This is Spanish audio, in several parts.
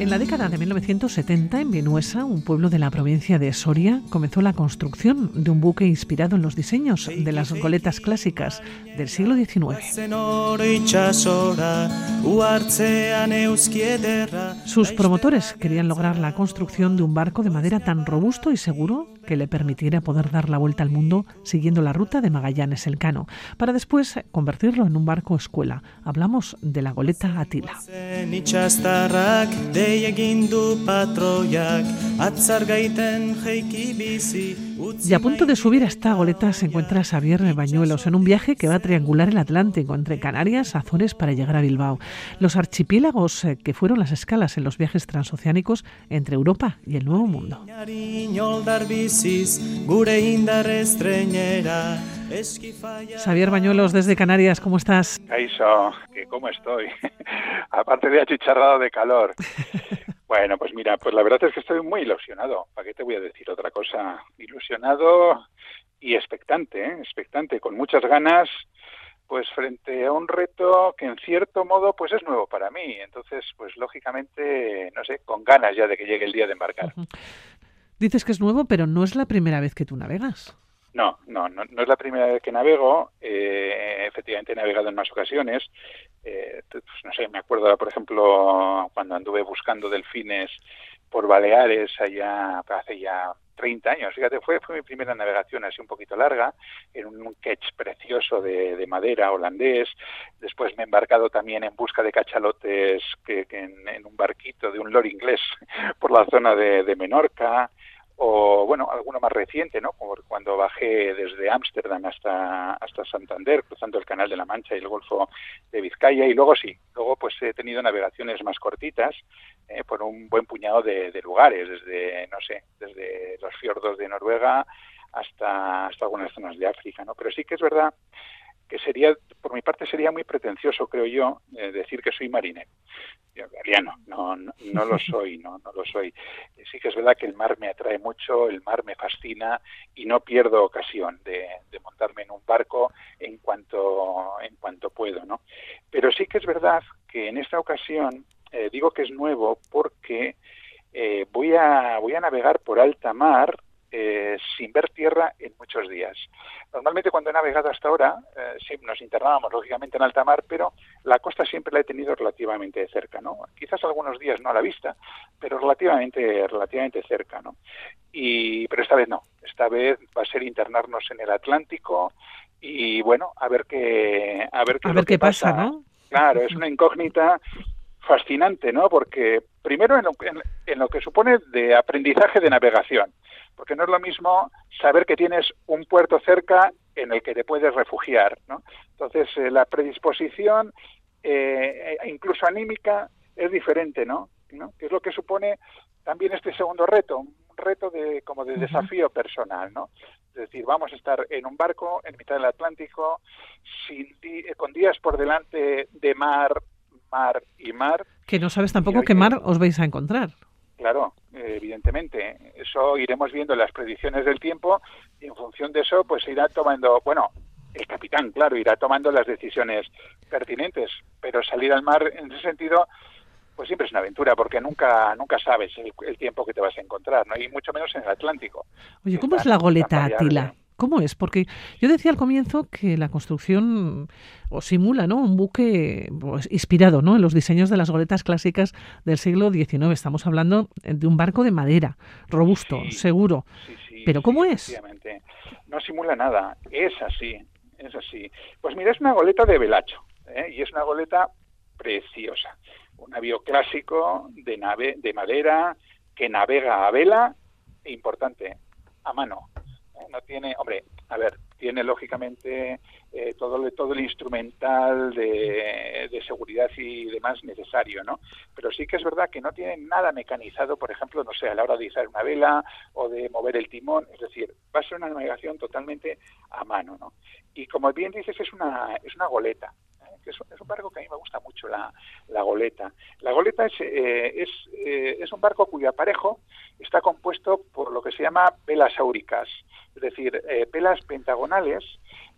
En la década de 1970, en Vinuesa, un pueblo de la provincia de Soria, comenzó la construcción de un buque inspirado en los diseños de las goletas clásicas del siglo XIX. Sus promotores querían lograr la construcción de un barco de madera tan robusto y seguro que le permitiera poder dar la vuelta al mundo siguiendo la ruta de Magallanes-Elcano, para después convertirlo en un barco escuela. Hablamos de la goleta Atila. Y a punto de subir a esta goleta se encuentra Xavier Bañuelos en un viaje que va a triangular el Atlántico entre Canarias, Azores para llegar a Bilbao. Los archipiélagos eh, que fueron las escalas en los viajes transoceánicos entre Europa y el Nuevo Mundo. Xavier Bañuelos desde Canarias, ¿cómo estás? Aiso, ¿cómo estoy? Aparte de achicharrado de calor. Bueno, pues mira, pues la verdad es que estoy muy ilusionado. ¿Para qué te voy a decir otra cosa? Ilusionado y expectante, ¿eh? expectante, con muchas ganas, pues frente a un reto que en cierto modo pues es nuevo para mí. Entonces, pues lógicamente, no sé, con ganas ya de que llegue el día de embarcar. Dices que es nuevo, pero no es la primera vez que tú navegas. No, no, no, es la primera vez que navego. Eh, efectivamente he navegado en más ocasiones. Eh, pues, no sé, me acuerdo, por ejemplo, cuando anduve buscando delfines por Baleares allá hace ya 30 años. Fíjate, fue, fue mi primera navegación así un poquito larga, en un ketch precioso de, madera holandés. Después me he embarcado también en busca de cachalotes que, en, un barquito de un lord inglés por la zona de Menorca o bueno, alguno más reciente, ¿no? Como cuando bajé desde Ámsterdam hasta, hasta Santander, cruzando el Canal de la Mancha y el Golfo de Vizcaya, y luego sí, luego pues he tenido navegaciones más cortitas eh, por un buen puñado de, lugares, desde, no sé, desde los fiordos de Noruega hasta, hasta algunas zonas de África, ¿no? Pero sí que es verdad que sería, por mi parte, sería muy pretencioso, creo yo, eh, decir que soy marinero. Yo, no, no, no, lo soy, no, no lo soy. Sí que es verdad que el mar me atrae mucho, el mar me fascina y no pierdo ocasión de, montarme en un barco en cuanto, en cuanto puedo, ¿no? Pero sí que es verdad que en esta ocasión eh, digo que es nuevo porque eh, voy, a, voy a navegar por alta mar eh, sin ver tierra en muchos días. Normalmente cuando he navegado hasta ahora, eh, nos internábamos lógicamente en alta mar, pero la costa siempre la he tenido relativamente cerca, ¿no? Quizás algunos días no a la vista, pero relativamente, relativamente cerca, ¿no? Y, pero esta vez no, esta vez va a ser internarnos en el Atlántico y bueno, a ver qué, a ver qué, a ver qué pasa, ¿no? Claro, es una incógnita fascinante, ¿no? Porque primero en en lo que supone de aprendizaje de navegación porque no es lo mismo saber que tienes un puerto cerca en el que te puedes refugiar, ¿no? Entonces, eh, la predisposición, eh, e incluso anímica, es diferente, ¿no? ¿no? Que es lo que supone también este segundo reto, un reto de como de desafío personal, ¿no? Es decir, vamos a estar en un barco en mitad del Atlántico, sin con días por delante de mar, mar y mar. Que no sabes tampoco qué mar os vais a encontrar. Claro, evidentemente. Eso iremos viendo las predicciones del tiempo y en función de eso, pues irá tomando, bueno, el capitán, claro, irá tomando las decisiones pertinentes, pero salir al mar en ese sentido, pues siempre es una aventura, porque nunca nunca sabes el, tiempo que te vas a encontrar, ¿no? Y mucho menos en el Atlántico. Oye, ¿cómo es la goleta Atila? ¿Cómo es? Porque yo decía al comienzo que la construcción o simula ¿no? un buque pues, inspirado ¿no? en los diseños de las goletas clásicas del siglo XIX. Estamos hablando de un barco de madera, robusto, seguro. Pero ¿cómo es? No simula nada, es así, es así. Pues mira, es una goleta de velacho ¿eh? y es una goleta preciosa. Un navío clásico de, nave, de madera que navega a vela, importante, a mano no tiene, hombre, a ver, tiene lógicamente eh, todo, todo el instrumental de, de, seguridad y demás necesario, ¿no? Pero sí que es verdad que no tiene nada mecanizado, por ejemplo, no sé, a la hora de izar una vela o de mover el timón, es decir, va a ser una navegación totalmente a mano, ¿no? Y como bien dices, es una, es una goleta. Que es, un barco que a mí me gusta mucho, la, goleta. La goleta es, es, es un barco cuyo aparejo está compuesto por lo que se llama velas áuricas, es decir, velas pentagonales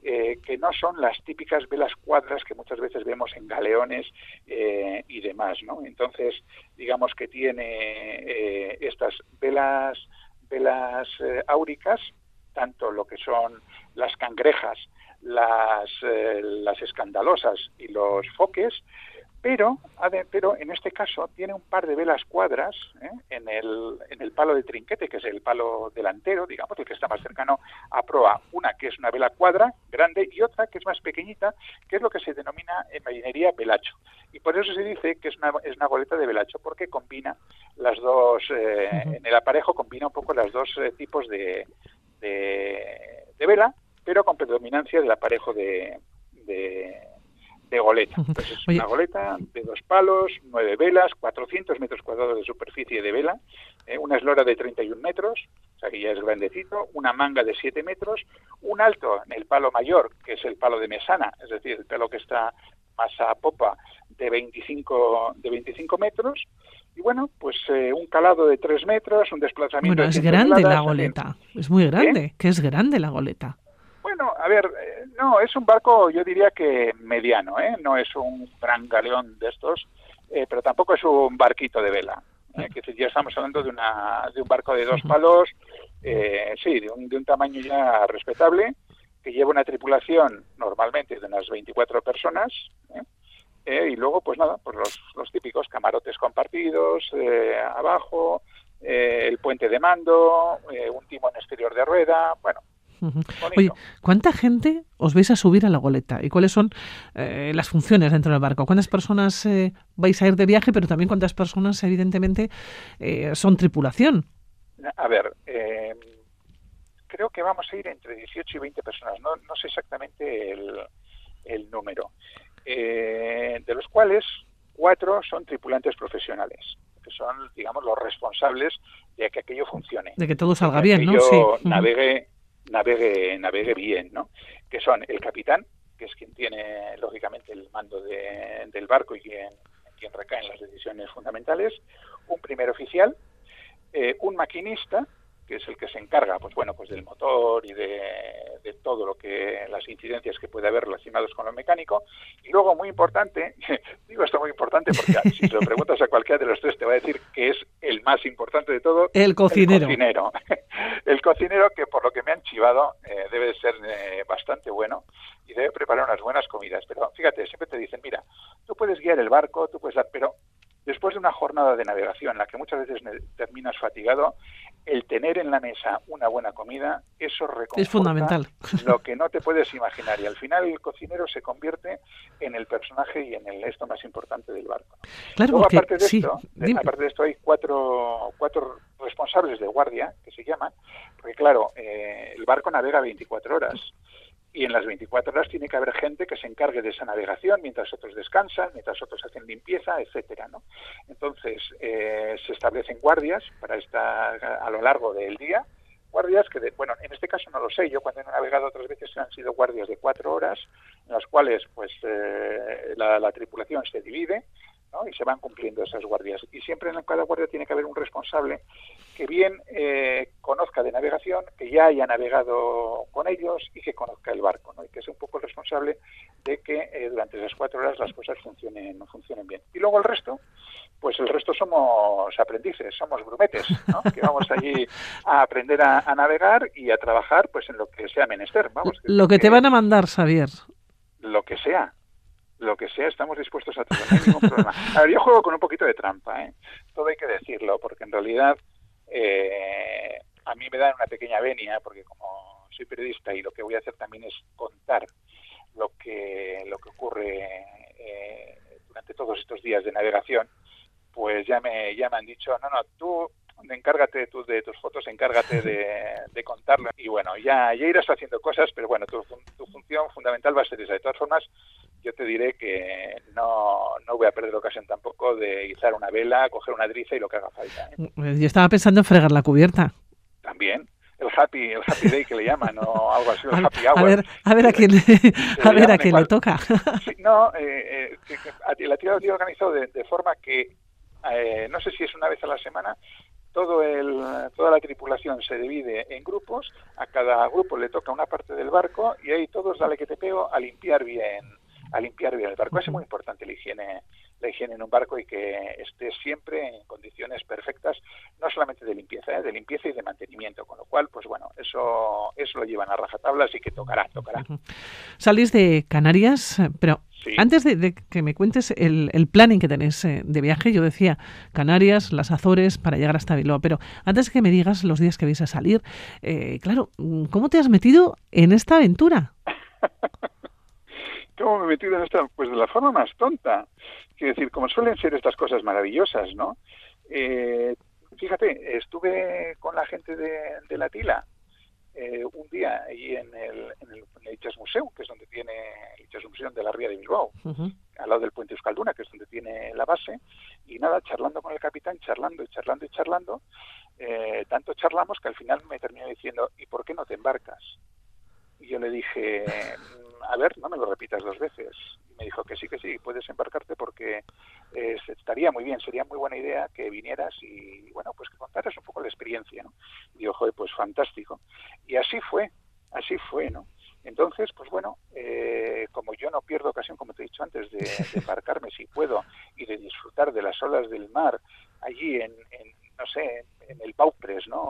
eh, que no son las típicas velas cuadras que muchas veces vemos en galeones eh, y demás, ¿no? Entonces, digamos que tiene eh, estas velas, velas áuricas, tanto lo que son las cangrejas, las, las escandalosas y los foques, pero, pero en este caso tiene un par de velas cuadras ¿eh? en, el, en el palo de trinquete, que es el palo delantero, digamos, el que está más cercano a proa. Una que es una vela cuadra, grande, y otra que es más pequeñita, que es lo que se denomina en marinería velacho. Y por eso se dice que es una, es una goleta de velacho, porque combina las dos, eh, en el aparejo combina un poco los dos eh, tipos de, de, de, vela, pero con predominancia del aparejo de de goleta. Entonces, es una goleta de dos palos, nueve velas, 400 metros cuadrados de superficie de vela, eh, una eslora de 31 metros, o sea que ya es grandecito, una manga de 7 metros, un alto en el palo mayor, que es el palo de mesana, es decir, el palo que está más a popa de 25, de 25 metros, y bueno, pues eh, un calado de 3 metros, un desplazamiento... Bueno, es grande la goleta, es muy grande, que es grande la goleta. Bueno, a ver, eh, no, es un barco, yo diría que mediano, ¿eh? No es un gran galeón de estos, eh, pero tampoco es un barquito de vela. ¿eh? Que ya estamos hablando de, una, de un barco de dos palos, eh, sí, de un, de un tamaño ya respetable, que lleva una tripulación normalmente de unas 24 personas, y luego, pues nada, pues los, los típicos camarotes compartidos, abajo, el puente de mando, un timón exterior de rueda, bueno, Oye, ¿cuánta gente os vais a subir a la goleta? ¿Y cuáles son eh, las funciones dentro del barco? ¿Cuántas personas eh, vais a ir de viaje, pero también cuántas personas, evidentemente, eh, son tripulación? A ver, creo que vamos a ir entre 18 y 20 personas. No, sé exactamente el, número. De los cuales cuatro son tripulantes profesionales que son, digamos, los responsables de que aquello funcione. De que todo salga bien, ¿no? Sí. navegue navegue, navegue bien, ¿no? Que son el capitán, que es quien tiene, lógicamente, el mando del barco y quien, quien recae en las decisiones fundamentales, un primer oficial, eh, un maquinista, que es el que se encarga, pues bueno, pues del motor y de, todo lo que las incidencias que puede haber relacionados con lo mecánico. Y luego muy importante, digo esto muy importante porque si se lo preguntas a cualquiera de los tres te va a decir que es el más importante de todo. El cocinero. El cocinero, el cocinero que por lo que me han chivado eh, debe ser eh, bastante bueno y debe preparar unas buenas comidas. Pero fíjate, siempre te dicen, mira, tú puedes guiar el barco, tú puedes dar, pero después de una jornada de navegación en la que muchas veces terminas fatigado, el tener en la mesa una buena comida, eso es fundamental. lo que no te puedes imaginar. Y al final el cocinero se convierte en el personaje y en el esto más importante del barco. Claro, aparte, de esto, aparte de esto, hay cuatro, cuatro responsables de guardia, que se llaman, porque claro, eh, el barco navega 24 horas y en las 24 horas tiene que haber gente que se encargue de esa navegación mientras otros descansan, mientras otros hacen limpieza, etcétera, ¿no? Entonces eh, se establecen guardias para estar a lo largo del día, guardias que, bueno, en este caso no lo sé, yo cuando he navegado otras veces han sido guardias de cuatro horas, en las cuales pues eh, la tripulación se divide, y se van cumpliendo esas guardias. Y siempre en cada guardia tiene que haber un responsable que bien eh, conozca de navegación, que ya haya navegado con ellos y que conozca el barco, ¿no? y que sea un poco el responsable de que eh, durante esas cuatro horas las cosas funcionen, funcionen bien. Y luego el resto, pues el resto somos aprendices, somos grumetes, ¿no? que vamos allí a aprender a, navegar y a trabajar pues en lo que sea menester. Vamos, lo que te van a mandar, Xavier. Lo que sea, lo que sea, estamos dispuestos a todo, no hay ningún problema. A ver, yo juego con un poquito de trampa, ¿eh? Todo hay que decirlo, porque en realidad eh, a mí me dan una pequeña venia, porque como soy periodista y lo que voy a hacer también es contar lo que, lo que ocurre eh, durante todos estos días de navegación, pues ya me, ya me han dicho, no, no, tú encárgate tú de tus fotos, encárgate de, contarlo. Y bueno, ya, ya irás haciendo cosas, pero bueno, tu, tu función fundamental va a ser esa. De todas formas, yo te diré que no, no voy a perder ocasión tampoco de izar una vela, coger una driza y lo que haga falta. ¿eh? Yo estaba pensando en fregar la cubierta. También. el happy, el happy day que le llaman o algo así, el happy hour. A ver, a ver a quién, a ver a quién le toca. no, eh, eh, la tira lo organizado de, de forma que eh, no sé si es una vez a la semana, todo el, toda la tripulación se divide en grupos, a cada grupo le toca una parte del barco y ahí todos dale que te pego a limpiar bien, a limpiar bien el barco. Es muy importante la higiene, la higiene en un barco y que esté siempre en condiciones perfectas, no solamente de limpieza, ¿eh? de limpieza y de mantenimiento, con lo cual, pues bueno, eso, eso lo llevan a rajatabla, así que tocará, tocará. Salís de Canarias, pero antes de, que me cuentes el, el, planning que tenés eh, de viaje, yo decía Canarias, las Azores, para llegar hasta Bilbao, pero antes de que me digas los días que vais a salir, eh, claro, ¿cómo te has metido en esta aventura? ¿Cómo me he metido en esta? Pues de la forma más tonta. Quiero decir, como suelen ser estas cosas maravillosas, ¿no? Eh, fíjate, estuve con la gente de, de la Tila eh, un día ahí en el, en el, Museo, que es donde tiene el Museo de la Ría de Bilbao, al lado del puente Euskalduna, que es donde tiene la base, y nada, charlando con el capitán, charlando y charlando y charlando, eh, tanto charlamos que al final me terminó diciendo, ¿y por qué no te embarcas? Y yo le dije, a ver, no me lo repitas dos veces. Y me dijo que sí, que sí, puedes embarcarte porque eh, estaría muy bien, sería muy buena idea que vinieras y, bueno, pues que contaras un poco la experiencia, ¿no? Y yo, joder, pues fantástico. Y así fue, así fue, ¿no? Entonces, pues bueno, eh, como yo no pierdo ocasión, como te he dicho antes, de, embarcarme si puedo y de disfrutar de las olas del mar allí en, no sé, en el Baupres, ¿no?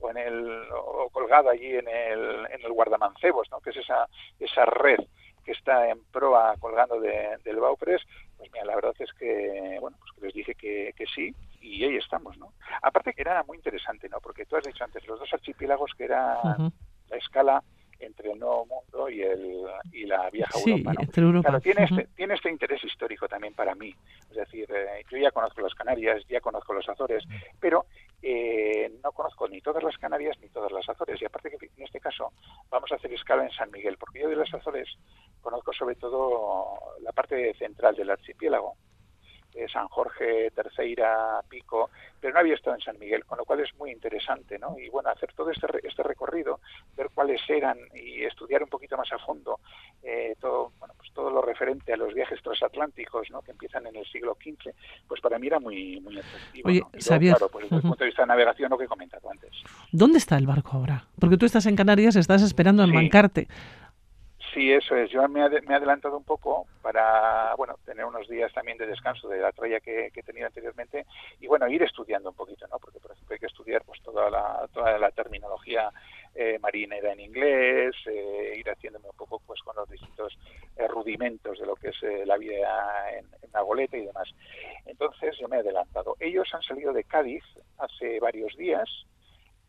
O, en el, o colgado allí en el, en el guardamancebos, ¿no? Que es esa, esa red que está en proa colgando de, del Baupres, pues mira, la verdad es que, bueno, pues que les dije que, que sí y ahí estamos, ¿no? Aparte que era muy interesante, ¿no? Porque tú has dicho antes, los dos archipiélagos que era la escala entre el Nuevo Mundo y, el, y la vieja Europa. ¿no? Claro, tiene, este, tiene este interés histórico también para mí. Es decir, eh, yo ya conozco las Canarias, ya conozco los Azores, pero eh, no conozco ni todas las Canarias ni todas las Azores. Y aparte que en este caso vamos a hacer escala en San Miguel, porque yo de las Azores conozco sobre todo la parte central del archipiélago. Eh, San Jorge, Terceira, Pico, pero no había estado en San Miguel, con lo cual es muy interesante, ¿no? Y bueno, hacer todo este, este recorrido, ver cuáles eran y estudiar un poquito más a fondo eh, todo, bueno, pues todo lo referente a los viajes transatlánticos, ¿no? Que empiezan en el siglo XV, pues para mí era muy, muy atractivo. Oye, claro, pues desde el punto de vista de navegación, lo que he comentado antes. ¿Dónde está el barco ahora? Porque tú estás en Canarias, estás esperando en Mancarte. Sí, eso es. Yo me, he adelantado un poco para, bueno, tener unos días también de descanso de la tralla que, he tenido anteriormente y, bueno, ir estudiando un poquito, ¿no? Porque, por ejemplo, hay que estudiar pues toda la, toda la terminología eh, marinera en inglés, eh, ir haciéndome un poco pues con los distintos eh, rudimentos de lo que es eh, la vida en, en, la goleta y demás. Entonces, yo me he adelantado. Ellos han salido de Cádiz hace varios días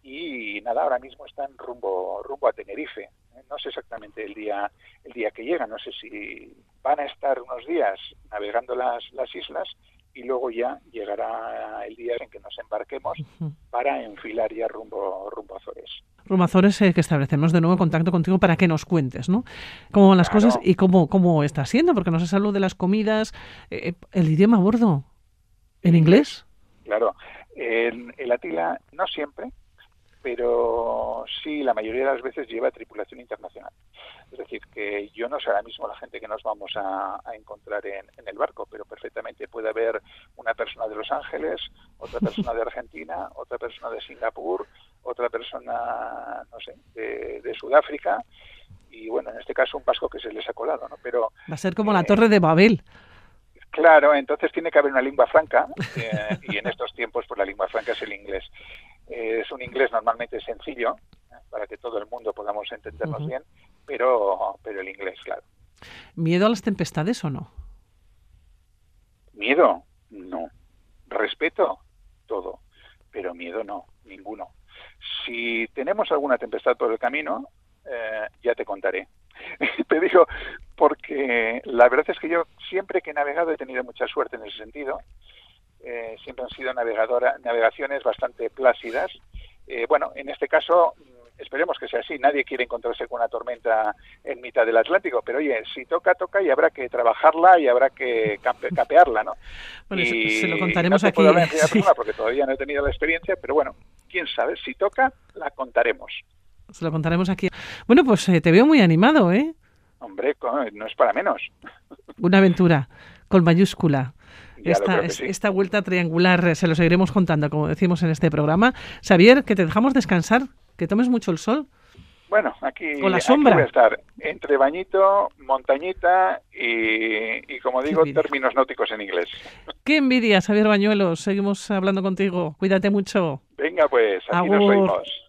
y nada, ahora mismo están rumbo, rumbo a Tenerife no sé exactamente el día el día que llegan, no sé si van a estar unos días navegando las, las islas y luego ya llegará el día en que nos embarquemos para enfilar ya rumbo, rumbo a Azores. Rumbo a Azores, eh, que establecemos de nuevo contacto contigo para que nos cuentes, ¿no? Cómo van las cosas y cómo, cómo está siendo, porque nos has hablado de las comidas, eh, eh, el idioma a bordo, ¿en inglés? Claro, en el Atila no siempre, pero sí, la mayoría de las veces lleva tripulación internacional. Es decir, que yo no sé ahora mismo la gente que nos vamos a, encontrar en, el barco, pero perfectamente puede haber una persona de Los Ángeles, otra persona de Argentina, otra persona de Singapur, otra persona, no sé, de, Sudáfrica, y bueno, en este caso un vasco que se les ha colado, ¿no? Pero... Va a ser como la eh, Torre de Babel. Claro, entonces tiene que haber una lengua franca eh, y en estos tiempos pues la lengua franca es el inglés. Eh, es un inglés normalmente sencillo, ¿eh? para que todo el mundo podamos entendernos bien, pero, pero el inglés, claro. ¿Miedo a las tempestades o no? Miedo, no. Respeto, todo, pero miedo no, ninguno. Si tenemos alguna tempestad por el camino, eh, ya te contaré. te digo, porque la verdad es que yo siempre que he navegado he tenido mucha suerte en ese sentido eh, siempre han sido navegadora, navegaciones bastante plácidas. Eh, bueno, en este caso, mm, esperemos que sea así. Nadie quiere encontrarse con una tormenta en mitad del Atlántico, pero oye, si toca, toca y habrá que trabajarla y habrá que capearla, ¿no? Bueno, y, se lo contaremos aquí. porque todavía no he tenido la experiencia, pero bueno, quién sabe, si toca, la contaremos. Se lo contaremos aquí. Bueno, pues eh, te veo muy animado, ¿eh? Hombre, no es para menos. Una aventura con mayúscula. Esta, esta, vuelta triangular eh, se lo seguiremos contando, como decimos en este programa. Xavier, que te dejamos descansar, que tomes mucho el sol. Bueno, aquí, la sombra. voy a estar entre bañito, montañita y, como digo, términos náuticos en inglés. Qué envidia, Xavier Bañuelos. Seguimos hablando contigo. Cuídate mucho. Venga, pues, aquí nos oímos.